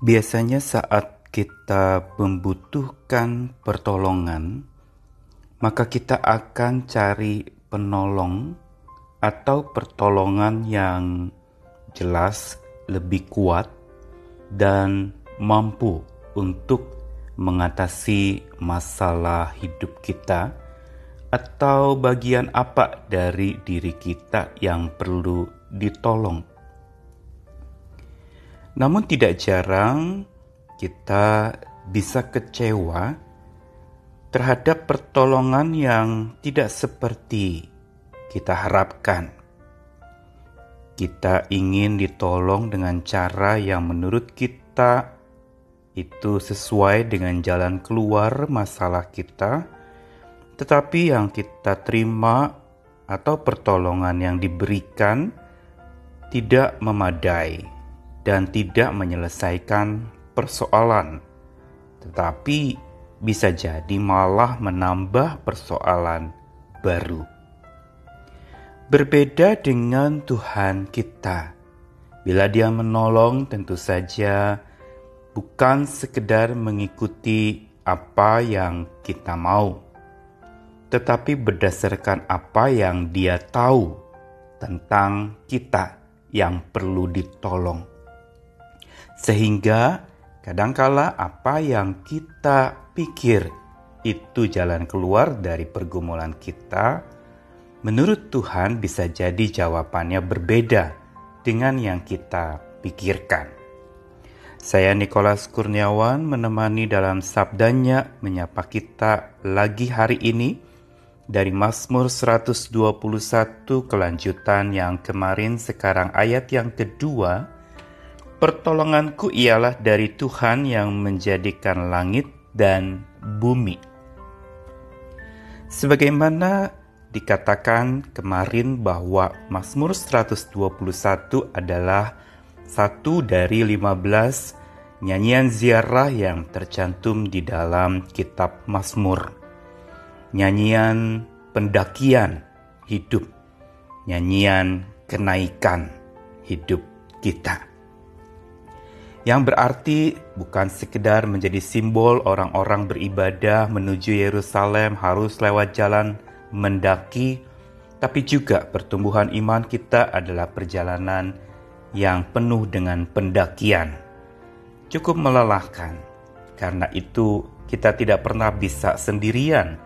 Biasanya saat kita membutuhkan pertolongan, maka kita akan cari penolong atau pertolongan yang jelas lebih kuat dan mampu untuk mengatasi masalah hidup kita atau bagian apa dari diri kita yang perlu ditolong. Namun tidak jarang kita bisa kecewa terhadap pertolongan yang tidak seperti kita harapkan. Kita ingin ditolong dengan cara yang menurut kita itu sesuai dengan jalan keluar masalah kita, tetapi yang kita terima atau pertolongan yang diberikan tidak memadai dan tidak menyelesaikan persoalan, tetapi bisa jadi malah menambah persoalan baru. Berbeda dengan Tuhan kita, bila Dia menolong, tentu saja bukan sekedar mengikuti apa yang kita mau, tetapi berdasarkan apa yang Dia tahu tentang kita yang perlu ditolong. Sehingga kadangkala apa yang kita pikir itu jalan keluar dari pergumulan kita, menurut Tuhan bisa jadi jawabannya berbeda dengan yang kita pikirkan. Saya Nikolas Kurniawan menemani dalam sabdanya menyapa kita lagi hari ini dari Mazmur 121 kelanjutan yang kemarin sekarang ayat yang kedua Pertolonganku ialah dari Tuhan yang menjadikan langit dan bumi. Sebagaimana dikatakan kemarin bahwa Mazmur 121 adalah satu dari 15 nyanyian ziarah yang tercantum di dalam kitab Mazmur. Nyanyian pendakian hidup, nyanyian kenaikan hidup kita. Yang berarti bukan sekedar menjadi simbol orang-orang beribadah menuju Yerusalem harus lewat jalan mendaki, tapi juga pertumbuhan iman kita adalah perjalanan yang penuh dengan pendakian. Cukup melelahkan, karena itu kita tidak pernah bisa sendirian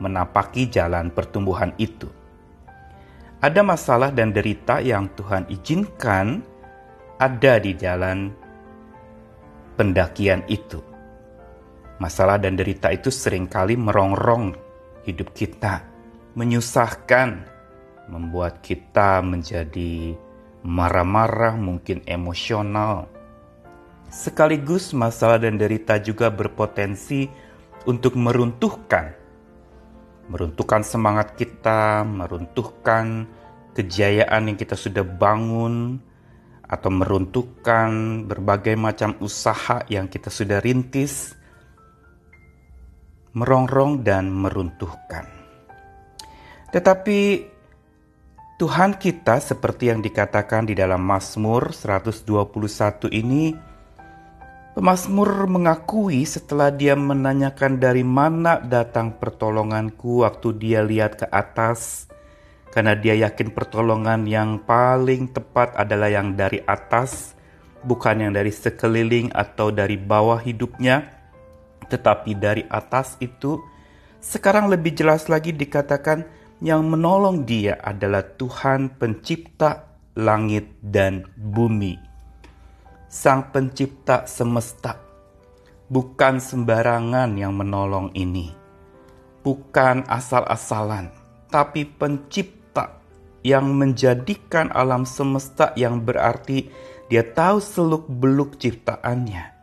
menapaki jalan pertumbuhan itu. Ada masalah dan derita yang Tuhan izinkan ada di jalan pendakian itu. Masalah dan derita itu sering kali merongrong hidup kita, menyusahkan, membuat kita menjadi marah-marah, mungkin emosional. Sekaligus masalah dan derita juga berpotensi untuk meruntuhkan meruntuhkan semangat kita, meruntuhkan kejayaan yang kita sudah bangun, atau meruntuhkan berbagai macam usaha yang kita sudah rintis, merongrong dan meruntuhkan. Tetapi Tuhan kita seperti yang dikatakan di dalam Mazmur 121 ini Pemasmur mengakui setelah dia menanyakan dari mana datang pertolonganku waktu dia lihat ke atas, karena dia yakin pertolongan yang paling tepat adalah yang dari atas, bukan yang dari sekeliling atau dari bawah hidupnya, tetapi dari atas itu. Sekarang lebih jelas lagi dikatakan yang menolong dia adalah Tuhan Pencipta langit dan bumi. Sang Pencipta semesta, bukan sembarangan yang menolong ini, bukan asal-asalan, tapi Pencipta yang menjadikan alam semesta yang berarti Dia tahu seluk-beluk ciptaannya.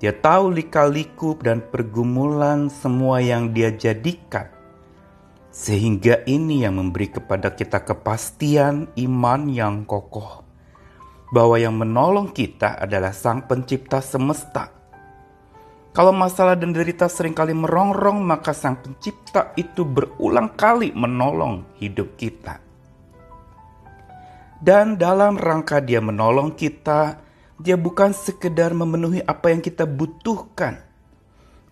Dia tahu lika-liku dan pergumulan semua yang Dia jadikan. Sehingga ini yang memberi kepada kita kepastian iman yang kokoh bahwa yang menolong kita adalah Sang Pencipta semesta. Kalau masalah dan derita sering kali merongrong, maka Sang Pencipta itu berulang kali menolong hidup kita. Dan dalam rangka Dia menolong kita, Dia bukan sekedar memenuhi apa yang kita butuhkan,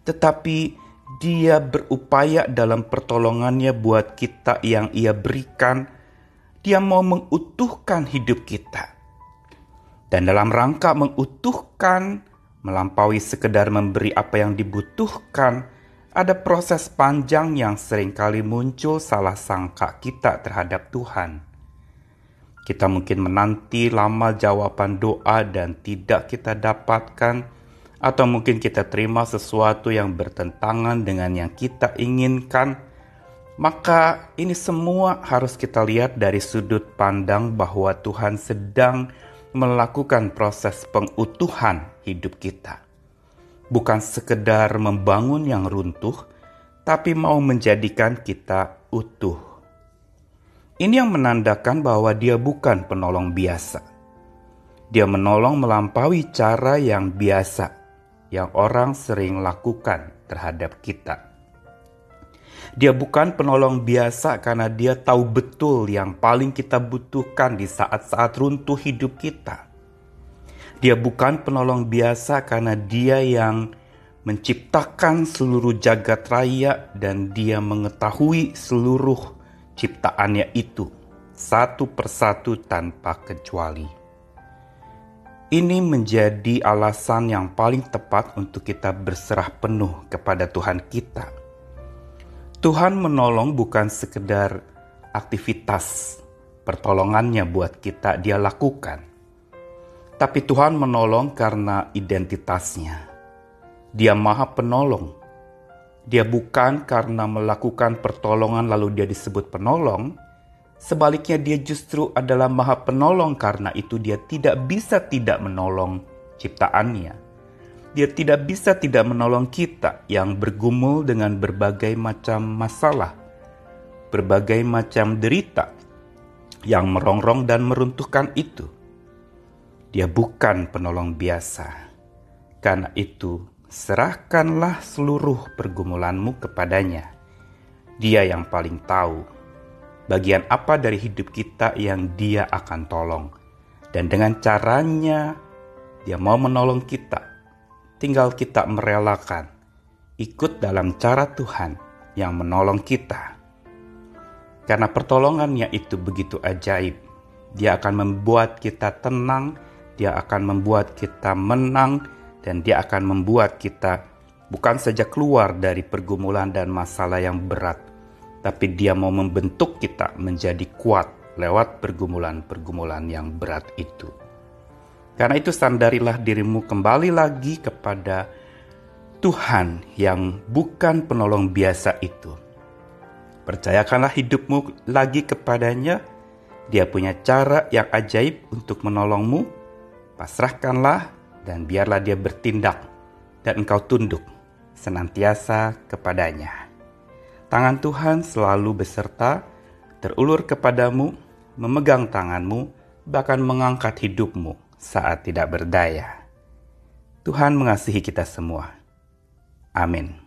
tetapi Dia berupaya dalam pertolongannya buat kita yang Ia berikan. Dia mau mengutuhkan hidup kita, dan dalam rangka mengutuhkan, melampaui sekedar memberi apa yang dibutuhkan, ada proses panjang yang sering kali muncul salah sangka kita terhadap Tuhan. Kita mungkin menanti lama jawaban doa dan tidak kita dapatkan, atau mungkin kita terima sesuatu yang bertentangan dengan yang kita inginkan. Maka, ini semua harus kita lihat dari sudut pandang bahwa Tuhan sedang melakukan proses pengutuhan hidup kita, bukan sekedar membangun yang runtuh, tapi mau menjadikan kita utuh. Ini yang menandakan bahwa dia bukan penolong biasa. Dia menolong melampaui cara yang biasa yang orang sering lakukan terhadap kita. Dia bukan penolong biasa karena dia tahu betul yang paling kita butuhkan di saat-saat runtuh hidup kita. Dia bukan penolong biasa karena dia yang menciptakan seluruh jagat raya dan dia mengetahui seluruh ciptaannya itu satu persatu tanpa kecuali. Ini menjadi alasan yang paling tepat untuk kita berserah penuh kepada Tuhan kita. Tuhan menolong bukan sekedar aktivitas pertolongannya buat kita dia lakukan. Tapi Tuhan menolong karena identitasnya. Dia maha penolong dia bukan karena melakukan pertolongan lalu dia disebut penolong. Sebaliknya dia justru adalah maha penolong karena itu dia tidak bisa tidak menolong ciptaannya. Dia tidak bisa tidak menolong kita yang bergumul dengan berbagai macam masalah, berbagai macam derita yang merongrong dan meruntuhkan itu. Dia bukan penolong biasa. Karena itu, serahkanlah seluruh pergumulanmu kepadanya. Dia yang paling tahu bagian apa dari hidup kita yang dia akan tolong. Dan dengan caranya, dia mau menolong kita. Tinggal kita merelakan, ikut dalam cara Tuhan yang menolong kita. Karena pertolongannya itu begitu ajaib, dia akan membuat kita tenang, dia akan membuat kita menang, dan dia akan membuat kita bukan saja keluar dari pergumulan dan masalah yang berat, tapi dia mau membentuk kita menjadi kuat lewat pergumulan-pergumulan yang berat itu. Karena itu sandarilah dirimu kembali lagi kepada Tuhan yang bukan penolong biasa itu. Percayakanlah hidupmu lagi kepadanya. Dia punya cara yang ajaib untuk menolongmu. Pasrahkanlah dan biarlah dia bertindak dan engkau tunduk senantiasa kepadanya. Tangan Tuhan selalu beserta, terulur kepadamu, memegang tanganmu, bahkan mengangkat hidupmu saat tidak berdaya. Tuhan mengasihi kita semua. Amin.